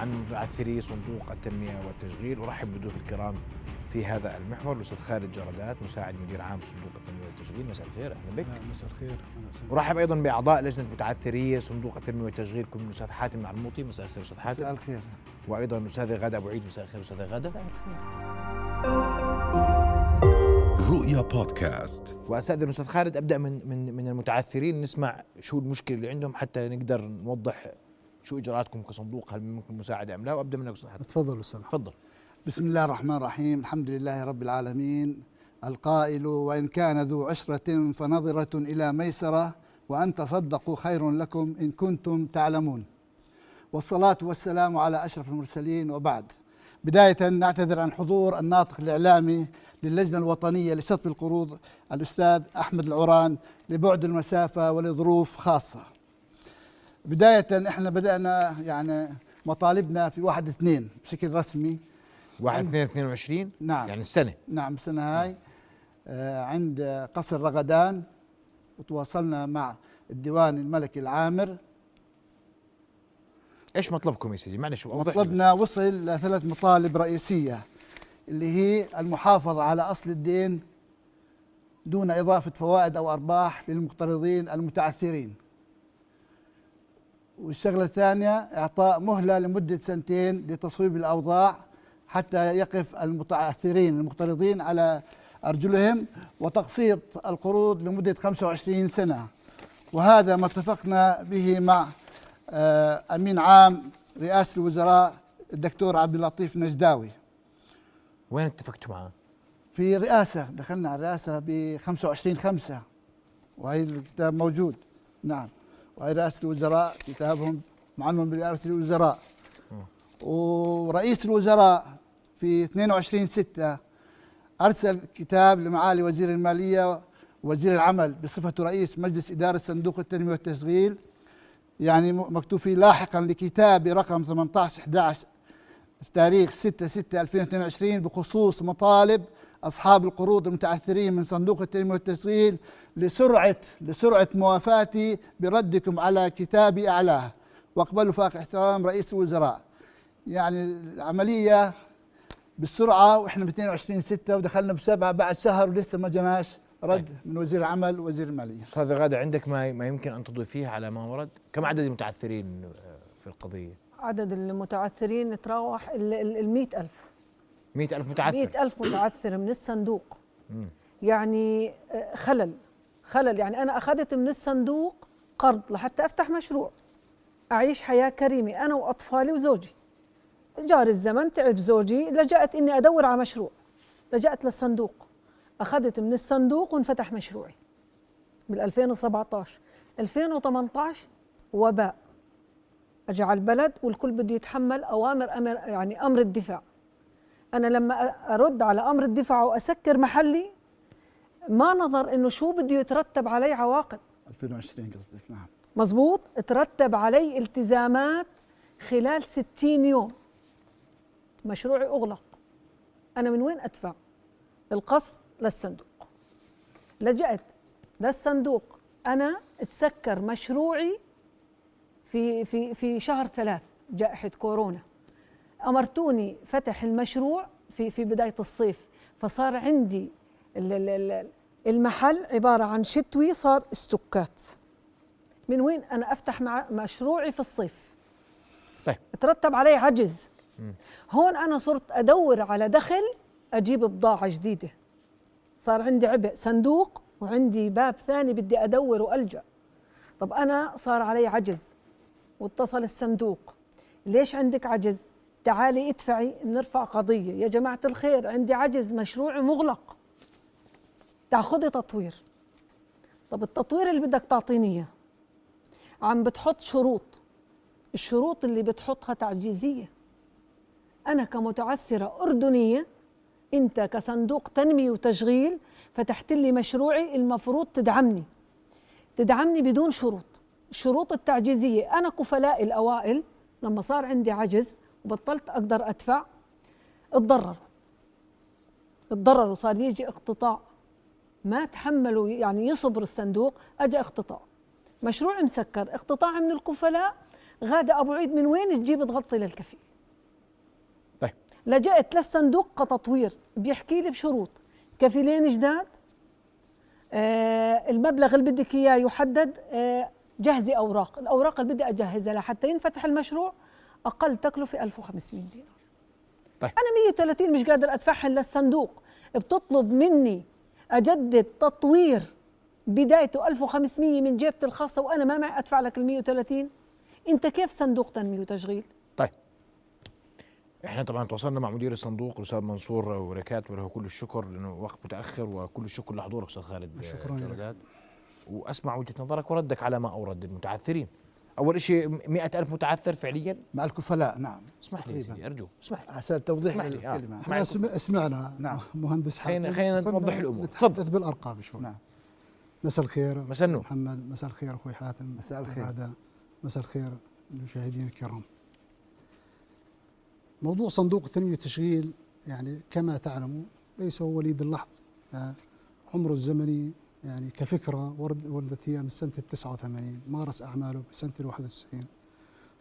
عن معثري صندوق التنمية والتشغيل. أرحب بضيوف الكرام في هذا المحور. الأستاذ خالد جرادات مساعد مدير عام صندوق التنمية والتشغيل. مساء الخير أهلا بك. مساء الخير. أرحب أيضا بأعضاء لجنة متعثري صندوق التنمية والتشغيل كل الاستاذ حاتم معلموطي مساء الخير أستاذ حاتم. مساء الخير. وأيضا الاستاذه غادة أبو عيد. مساء الخير أستاذة غادة. مساء الخير. رؤيا بودكاست. واستاذن الأستاذ خالد أبدأ من من من المتعثرين. نسمع شو المشكلة اللي عندهم حتى نقدر نوضح شو إجراءاتكم كصندوق؟ هل ممكن مساعدة أم لا؟ وأبدأ منك أستاذ تفضل أستاذ. تفضل. بسم الله الرحمن الرحيم. الحمد لله رب العالمين. القائل وإن كان ذو عشرة فنظرة إلى ميسرة وأن تصدقوا خير لكم إن كنتم تعلمون. والصلاة والسلام على أشرف المرسلين وبعد. بداية نعتذر عن حضور الناطق الإعلامي للجنة الوطنية لسطب القروض الأستاذ أحمد العران لبعد المسافة ولظروف خاصة. بداية إحنا بدأنا يعني مطالبنا في واحد اثنين بشكل رسمي. 1 2 22 نعم. يعني السنة. نعم السنة هاي. آه، عند قصر رغدان وتواصلنا مع الديوان الملكي العامر. إيش مطلبكم يا سيدي؟ معلش مطلبنا وصل لثلاث مطالب رئيسية اللي هي المحافظة على أصل الدين دون إضافة فوائد أو أرباح للمقترضين المتعثرين. والشغلة الثانية إعطاء مهلة لمدة سنتين لتصويب الأوضاع حتى يقف المتعثرين المقترضين على أرجلهم وتقسيط القروض لمدة 25 سنة. وهذا ما اتفقنا به مع آه، أمين عام رئاسة الوزراء الدكتور عبد اللطيف نجداوي. وين اتفقتوا معاه؟ في رئاسة دخلنا على الرئاسة ب 25 5 وهي الكتاب موجود. نعم. وهي رئاسة الوزراء كتابهم معلم برئاسة الوزراء. ورئيس الوزراء في 22 6 أرسل كتاب لمعالي وزير المالية وزير العمل بصفته رئيس مجلس إدارة صندوق التنمية والتشغيل. يعني مكتوب فيه لاحقا لكتاب رقم 18 11 تاريخ 6 6 2022 بخصوص مطالب أصحاب القروض المتعثرين من صندوق التنمية والتشغيل لسرعه لسرعة موافاتي بردكم على كتابي أعلاه. وأقبلوا فاق احترام رئيس الوزراء. يعني العملية بالسرعة وإحنا ب 22 6 ودخلنا بسبعة بعد شهر ولسه ما جناش رد من وزير العمل ووزير المالية. أستاذ غادة عندك ما ما يمكن أن تضيفيه على ما ورد؟ كم عدد المتعثرين آه، في القضية؟ عدد المتعثرين يتراوح ال 100000 100000 متعثر. 100000 متعثر من الصندوق. يعني آه، خلل. خلل. يعني أنا أخذت من الصندوق قرض لحتى أفتح مشروع أعيش حياة كريمة أنا وأطفالي وزوجي. جار الزمن تعب زوجي لجأت إني أدور على مشروع. لجأت للصندوق. أخذت من الصندوق وانفتح مشروعي. بال 2017 2018 وباء. اجى على البلد والكل بده يتحمل أوامر أمر يعني أمر الدفاع. أنا لما أرد على أمر الدفاع وأسكر محلي ما نظر إنه شو بده يترتب عليه عواقب. 2020 قصدك نعم. مزبوط؟ ترتب علي التزامات خلال 60 يوم. مشروعي أغلق. أنا من وين أدفع؟ القصد للصندوق. لجأت للصندوق. أنا تسكر مشروعي في في في شهر ثلاث جائحة كورونا. أمرتوني فتح المشروع في في بداية الصيف فصار عندي المحل عبارة عن شتوي صار استوكات. من وين أنا أفتح مع مشروعي في الصيف؟ طيب. ترتب علي عجز. هون أنا صرت أدور على دخل أجيب بضاعة جديدة. صار عندي عبء صندوق وعندي باب ثاني بدي أدور وألجأ. طب أنا صار علي عجز واتصل الصندوق. ليش عندك عجز؟ تعالي ادفعي بنرفع قضية. يا جماعة الخير عندي عجز مشروع مغلق. تاخذي تطوير. طب التطوير اللي بدك تعطيني إياه عم بتحط شروط. الشروط اللي بتحطها تعجيزية. أنا كمتعثرة أردنية أنت كصندوق تنمية وتشغيل فتحت لي مشروعي المفروض تدعمني. تدعمني بدون شروط. الشروط التعجيزية أنا كفلاء الأوائل لما صار عندي عجز وبطلت أقدر أدفع اتضرروا. اتضرروا صار يجي اقتطاع. ما تحملوا يعني يصبر الصندوق أجا اقتطاع. مشروع مسكر اقتطاع من الكفلاء. غادة أبو عيد من وين تجيب تغطي للكفيل؟ لجأت للصندوق كتطوير بيحكي لي بشروط. كفيلين جداد آه المبلغ اللي بدك إياه يحدد آه جهزي أوراق. الأوراق اللي بدي اجهزها لحتى ينفتح المشروع أقل تكلفة 1500 دينار. طيب. أنا 130 مش قادر ادفعهم للصندوق. بتطلب مني أجدد تطوير بدايته. 1500 من جيبتي الخاصة وأنا ما معي أدفع لك ال 130 أنت كيف صندوق تنمية وتشغيل؟ طيب. إحنا طبعا تواصلنا مع مدير الصندوق الأستاذ منصور وركات وله كل الشكر لأنه وقت متأخر وكل الشكر لحضورك أستاذ خالد. شكراً لك. وأسمع وجهة نظرك وردك على ما أورد المتعثرين. أول شيء مئة ألف متعثر فعليا مع الكفلاء نعم اسمح لي. سيدي أرجو اسمح لي عشان توضيح اسمح لي، آه. الكلمة معكم. إحنا سم- سمعنا نعم. مهندس حاتم خلينا- نوضح الأمور. نتحدث بالأرقام شوي نعم مساء الخير مساء النور. محمد مساء الخير أخوي حاتم مساء الخير. الأعداء. مساء الخير المشاهدين الكرام موضوع صندوق التنمية والتشغيل يعني كما تعلموا ليس هو وليد اللحظة آه، عمره الزمني يعني كفكرة ورد ولدت هي من سنة ال 89 مارس أعماله بسنة ال 91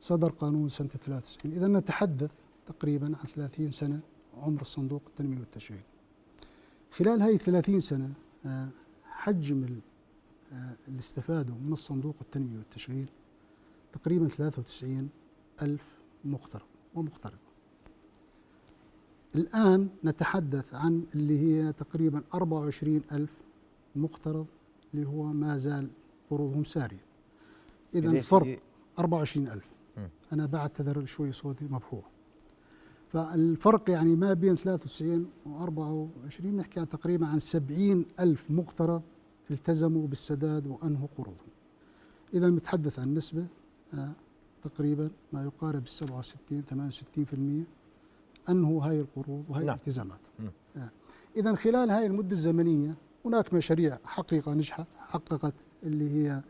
صدر قانون سنة ال 93 إذا نتحدث تقريبا عن 30 سنة عمر الصندوق التنمية والتشغيل خلال هذه 30 سنة آه، حجم ال- آه، اللي استفادوا من الصندوق التنمية والتشغيل تقريبا 93 ألف مقترض ومقترض الآن نتحدث عن اللي هي تقريبا 24 ألف مقترض اللي هو ما زال قروضهم سارية إذا الفرق سيدي، 24 ألف مم. أنا بعتذر شوي صوتي مبحوح فالفرق يعني ما بين 93 و 24 نحكي عن تقريبا عن 70 ألف مقترض التزموا بالسداد وأنهوا قروضهم إذا نتحدث عن نسبة آه، تقريبا ما يقارب 67 68% أنهوا هاي القروض وهي نعم. الالتزامات. آه. إذا خلال هاي المدة الزمنية هناك مشاريع حقيقة نجحت حققت اللي هي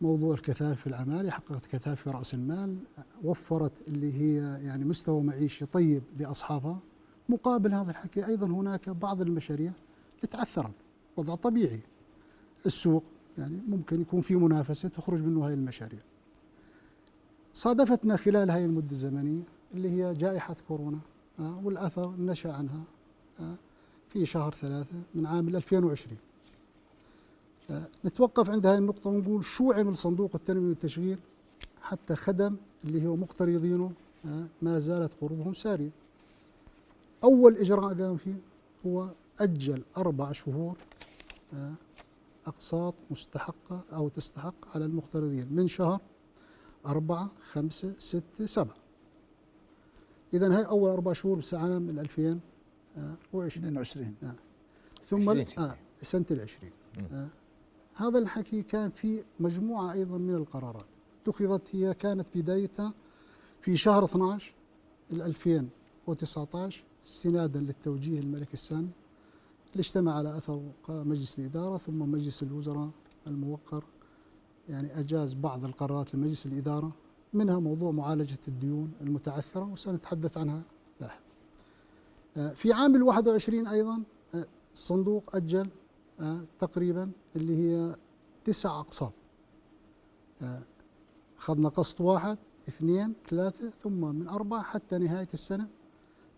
موضوع الكثافة في العمالة حققت كثافة في رأس المال وفرت اللي هي يعني مستوى معيشي طيب لأصحابها. مقابل هذا الحكي أيضا هناك بعض المشاريع تعثرت وضع طبيعي. السوق يعني ممكن يكون في منافسة تخرج منه هاي المشاريع. صادفتنا خلال هاي المدة الزمنية اللي هي جائحة كورونا آه، والأثر نشأ عنها آه، في شهر ثلاثة من عام 2020 آه، نتوقف عند هذه النقطة ونقول شو عمل صندوق التنمية والتشغيل حتى خدم اللي هو مقترضينه آه، ما زالت قروضهم سارية. أول إجراء قام فيه هو أجل أربع شهور آه، أقساط مستحقة أو تستحق على المقترضين من شهر أربعة خمسة ستة سبعة. إذا هاي أول أربع شهور عام 2020 22 ثم 20 ال- سنة. آه سنة العشرين. مم. آه هذا الحكي كان في مجموعة أيضا من القرارات. اتخذت هي كانت بدايتها في شهر 12 ال 2019 استنادا للتوجيه الملكي السامي اللي اجتمع على أثر مجلس الإدارة ثم مجلس الوزراء الموقر. يعني أجاز بعض القرارات لمجلس الإدارة منها موضوع معالجة الديون المتعثرة وسنتحدث عنها في عام ال 21 أيضا آه، الصندوق أجل آه، تقريبا اللي هي تسع أقساط. آه، أخذنا قسط واحد اثنين ثلاثة ثم من أربعة حتى نهاية السنة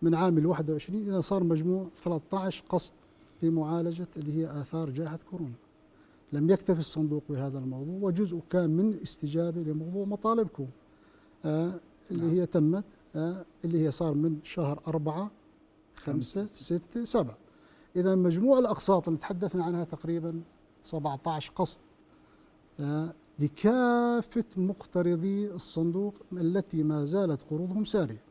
من عام ال 21 إذا صار مجموع 13 قسط لمعالجة اللي هي آثار جائحة كورونا. لم يكتفي الصندوق بهذا الموضوع وجزء كان من استجابة لموضوع مطالبكم آه اللي هي تمت آه اللي هي صار من شهر أربعة خمسة ستة سبعة. إذا مجموع الأقساط اللي تحدثنا عنها تقريبا 17 قسط آه لكافة مقترضي الصندوق التي ما زالت قروضهم سارية.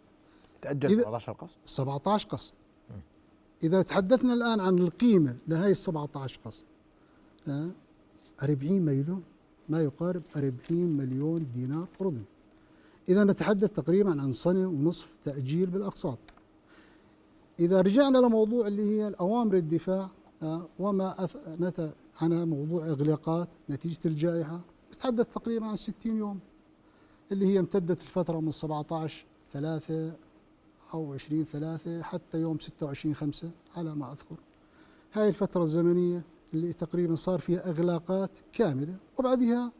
إذا- 17 قسط 17 قسط. إذا تحدثنا الآن عن القيمة لهي ال 17 قسط آه، 40 مليون ما يقارب 40 مليون دينار أردني إذا نتحدث تقريبا عن سنة ونصف تأجيل بالأقساط. إذا رجعنا لموضوع اللي هي الأوامر الدفاع آه، وما أث- نتج عنها موضوع إغلاقات نتيجة الجائحة نتحدث تقريبا عن 60 يوم اللي هي امتدت الفترة من 17 3 أو 20 3 حتى يوم 26 5 على ما أذكر. هاي الفترة الزمنية اللي تقريبا صار فيها إغلاقات كاملة وبعدها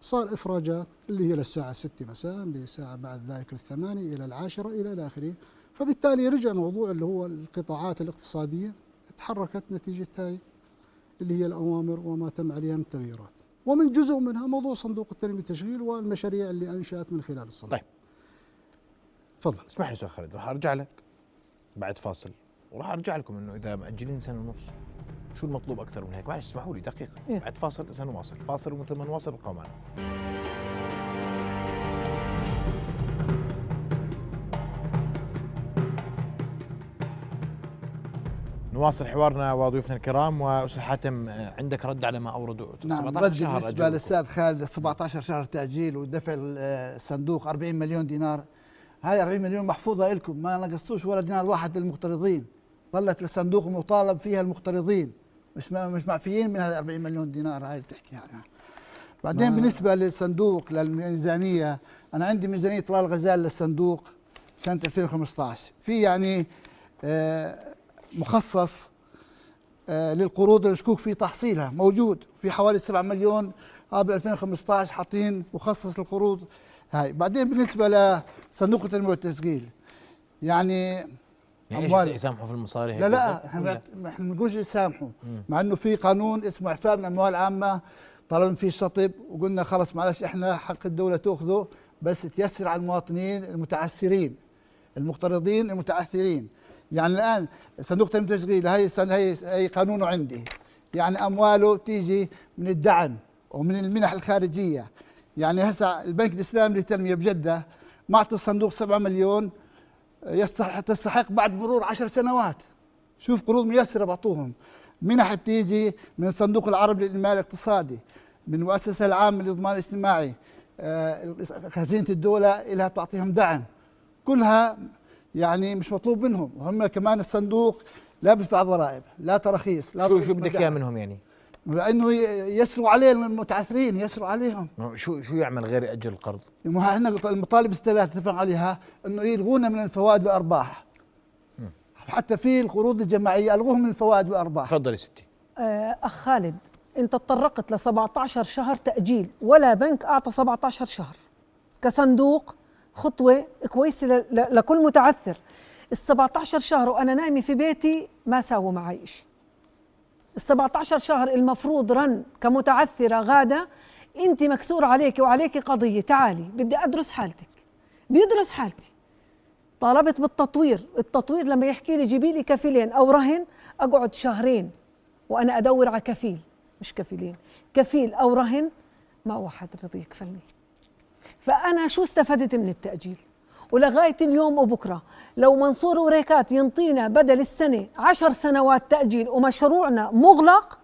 صار إفراجات اللي هي للساعة 6 مساء لساعة بعد ذلك الثمانية إلى العاشرة إلى آخره فبالتالي رجع موضوع اللي هو القطاعات الاقتصادية تحركت نتيجه هاي اللي هي الأوامر وما تم عليها من تغييرات ومن جزء منها موضوع صندوق التنميه والتشغيل والمشاريع اللي أنشأت من خلال الصندوق. طيب. تفضل. اسمح لي أستاذ خالد راح أرجع لك بعد فاصل. وراح أرجع لكم إنه إذا مأجلين سنة ونص شو المطلوب أكثر من هيك؟ معلش اسمحوا لي دقيقة. إيه. بعد فاصل سنواصل فاصل ومثل ما نواصل ابقوا معنا نواصل حوارنا وضيوفنا الكرام. وأستاذ حاتم عندك رد على ما اورده نعم 17 رد بالنسبة. للأستاذ خالد 17 شهر تأجيل ودفع الصندوق 40 مليون دينار. هاي 40 مليون محفوظة لكم ما نقصتوش ولا دينار واحد للمقترضين. ظلت للصندوق مطالب فيها المقترضين. مش ما مش معفيين من هذه 40 مليون دينار هاي اللي بتحكي عنها بعدين بالنسبة للصندوق للميزانية أنا عندي ميزانية طلال غزال للصندوق سنة 2015 في يعني آه، مخصص آه، للقروض المشكوك في تحصيلها. موجود في حوالي 7 مليون قبل 2015 حاطين مخصص للقروض هاي. بعدين بالنسبة لصندوق التنمية والتسجيل يعني يعني يسامحوا في المصاري لا لا؟ إحنا؟ ما- إحنا ما بنقولش يسامحوا. مع إنه في قانون اسمه إعفاء من الاموال العامه طلبنا فيه الشطب وقلنا خلص معلش إحنا حق الدولة تأخذه بس تيسر على المواطنين المتعسرين المقترضين المتعثرين يعني الآن صندوق تنميه التشغيل هي هي هي قانونه عندي. يعني أمواله تيجي من الدعم ومن المنح الخارجية. يعني هسه البنك الإسلامي للتنميه بجدة معطي الصندوق 7 مليون يستحق تستحق بعد مرور عشر سنوات. شوف قروض ميسرة بعطوهم. منح بتيجي من الصندوق العربي للإنماء الاقتصادي من المؤسسة العامة للإضمان الاجتماعي. آه، خزينة الدولة لها تعطيهم دعم. كلها يعني مش مطلوب منهم وهم كمان الصندوق لا بيدفع ضرائب لا تراخيص لا شو شو بدك. إياه منهم يعني؟ انه يسروا عليه المتعثرين يسروا عليهم شو شو يعمل غير يأجل القرض؟ ما إحنا المطالب الثلاث اتفق عليها إنه يلغونا من الفوائد والأرباح حتى في القروض الجماعية ألغوهم من الفوائد والأرباح تفضلي ستي آه، أخ خالد أنت تطرقت ل 17 شهر تأجيل ولا بنك أعطى 17 شهر كصندوق خطوة كويسة ل- ل- لكل متعثر. ال 17 شهر وأنا نايمة في بيتي ما ساووا معي شيء ال 17 شهر المفروض رن كمتعثرة غادة أنت مكسور عليك وعليك قضية. تعالي بدي أدرس حالتك. بيدرس حالتي. طالبت بالتطوير. التطوير لما يحكي لي جيبي لي كفيلين أو رهن أقعد شهرين وأنا أدور على كفيل. مش كفيلين كفيل أو رهن ما واحد رضي يكفلني. فأنا شو استفدت من التأجيل؟ ولغاية اليوم وبكرة لو منصور وريكات ينطينا بدل السنة عشر سنوات تأجيل ومشروعنا مغلق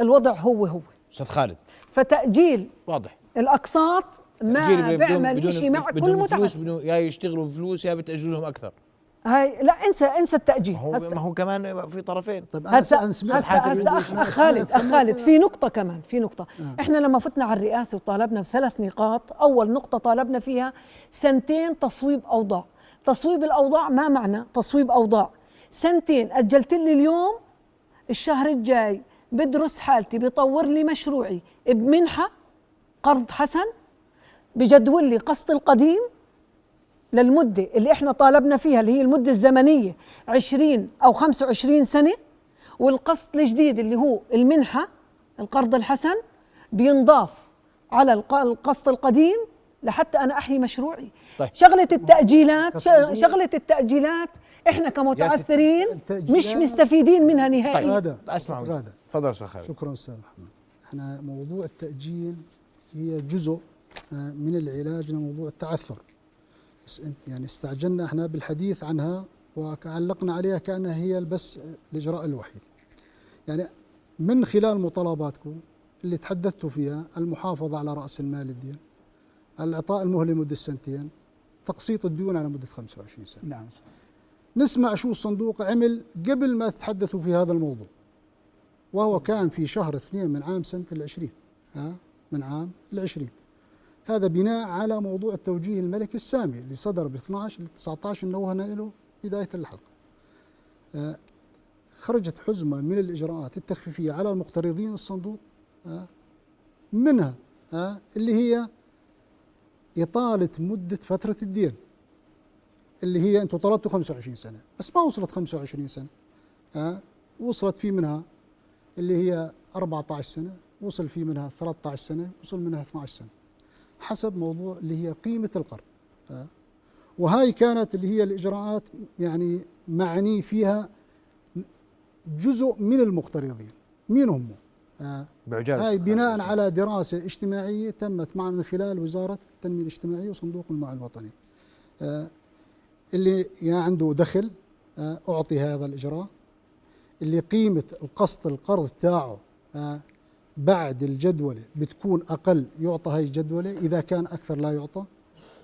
الوضع هو هو. أستاذ خالد. فتأجيل واضح. الأقساط تأجيل ما بيعمل شيء مع كل بدون فلوس متعثر بدون يا يشتغلوا بفلوس يا بتاجلوا لهم أكثر. هاي لا انسى انسى التأجيل. هو ما هو كمان في طرفين. طيب أنا هسا هسا اخ خالد اخ خالد في نقطة كمان في نقطة. إحنا لما فتنا على الرئاسة وطالبنا بثلاث نقاط أول نقطة طالبنا فيها سنتين تصويب أوضاع. تصويب الأوضاع ما معنى تصويب أوضاع. سنتين أجلت لي اليوم الشهر الجاي بدرس حالتي بطور لي مشروعي بمنحة قرض حسن بجدول لي قسط القديم للمدة اللي إحنا طالبنا فيها اللي هي المدة الزمنية 20 أو 25 سنة. والقسط الجديد اللي هو المنحة القرض الحسن بينضاف على الق- القسط القديم لحتى أنا أحيي مشروعي. طيب. شغلة التأجيلات شغلة التأجيلات إحنا كمتعثرين مش مستفيدين منها طيب نهائيا غادة اسمعوا غادة. تفضل أستاذ خالد. شكرا أستاذ محمد. إحنا موضوع التأجيل هي جزء آه، من العلاج لموضوع التعثر. يعني استعجلنا إحنا بالحديث عنها وعلقنا عليها كأنها هي بس الاجراء الوحيد يعني من خلال مطالباتكم اللي تحدثتوا فيها المحافظة على رأس المال الدين الإعطاء المهله لمدة سنتين تقسيط الديون على مدة 25 سنة. نعم نسمع شو الصندوق عمل قبل ما تتحدثوا في هذا الموضوع وهو كان في شهر اثنين من عام سنة العشرين ها؟ من عام العشرين. هذا بناء على موضوع التوجيه الملكي السامي اللي صدر ب 12 ل 19 نوهنا له بداية الحلقة. آه، خرجت حزمة من الإجراءات التخفيفية على المقترضين الصندوق آه، منها آه، اللي هي إطالة مدة فترة الدين اللي هي أنتم طلبتوا 25 سنة بس ما وصلت 25 سنة ها وصلت في منها اللي هي 14 سنة وصل في منها 13 سنة وصل منها 12 سنة. حسب موضوع اللي هي قيمة القرض. ها وهاي كانت اللي هي الإجراءات يعني معني فيها جزء من المقترضين مين هم؟ بعجاز هاي بناء على دراسة اجتماعية تمت مع من خلال وزارة التنمية الاجتماعية وصندوق المال الوطني. آه، اللي يا عنده دخل آه، أعطي هذا الإجراء. اللي قيمة القسط القرض تاعه آه، بعد الجدولة بتكون أقل يعطى هاي الجدولة إذا كان أكثر لا يعطى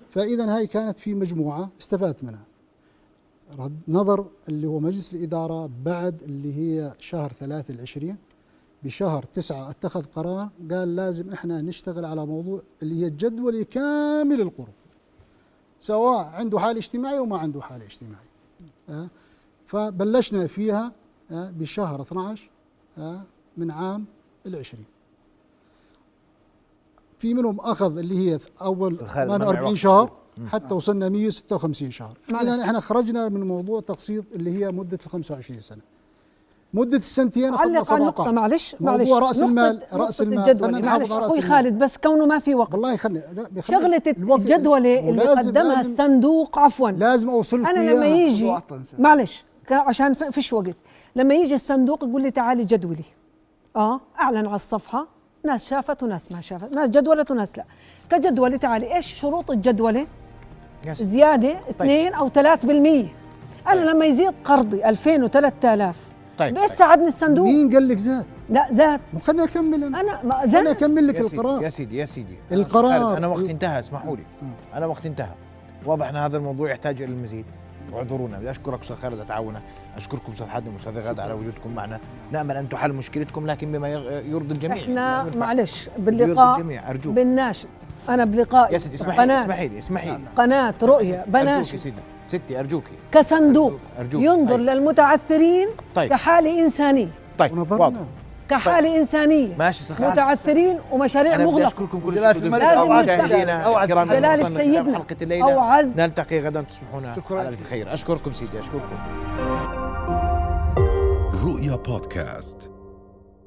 فإذا هاي كانت في مجموعة استفادت منها رد نظر اللي هو مجلس الإدارة بعد اللي هي شهر ثلاثة العشرين بشهر تسعة اتخذ قرار قال لازم إحنا نشتغل على موضوع اللي هي الجدولة كامل القروض سواء عنده حالة اجتماعية وما عنده حالة اجتماعية أه؟ فبلشنا فيها أه؟ بشهر 12 أه؟ من عام العشرين في منهم أخذ اللي هي منع 48 وقت. شهر؟ حتى وصلنا 156 شهر. إذا إحنا خرجنا من موضوع تقسيط اللي هي مدة ال 25 سنة. مدة السنتين أخذنا علق على النقطة 17 معلش موضوع معلش. رأس نقطة- المال- نقطة رأس المال. الجدولة خلينا نحافظ معلش على رأس أخوي المال. خالد بس كونه ما في وقت. والله خلني لا بيخلي شغلة الوقت- الجدولة اللي قدمها لازم- الصندوق عفوا. لازم اوصل لكم أنا لما. يجي. معلش عشان فيش وقت. لما يجي الصندوق يقول لي تعالي جدولي. آه أعلن على الصفحة. ناس شافت وناس ما شافت. ناس جدولت وناس لا. كجدولة تعالي. إيش شروط الجدولة؟ يس. زيادة 2 أو 3% أنا لما يزيد قرضي 2000 و3000 طيب. بايش ساعدني الصندوق. مين قال لك زاد؟ لا زاد. خليني اكمل أنا أنا ما خليني زاد اكمل لك القرار. يا سيدي يا سيدي. القرار. أنا وقت انتهى اسمحوا لي. أنا وقت انتهى. واضح إن هذا الموضوع يحتاج إلى المزيد. واعذرونا بدي أشكرك أستاذ خالد على تعاونك. أشكركم أستاذ حاتم وأستاذ غادة على وجودكم معنا. نأمل أن تحل مشكلتكم لكن بما يرضي الجميع. إحنا. معلش يرضي باللقاء الجميع. أرجوك. بالناشد أنا بلقائي يا سيدي اسمحي لي قناة. اسمحي لي اسمحي لي. قناة رؤية أرجوك بناشد يا سيدي. ستي أرجوكي. كصندوق. أرجوك. ينظر طيب. للمتعثرين طيب. كحالة إنسانية. طيب ونظرنا. واضح كحالة إنسانية ماشي خالد. متعثرين ومشاريع أنا بدي مغلقة. أشكركم كل جلالة الشكر إلى سيدنا. حلقة الليلة. أو عز نلتقي غدا تصبحون شكراً. على الف خير. أشكركم سيدي أشكركم. رؤيا بودكاست.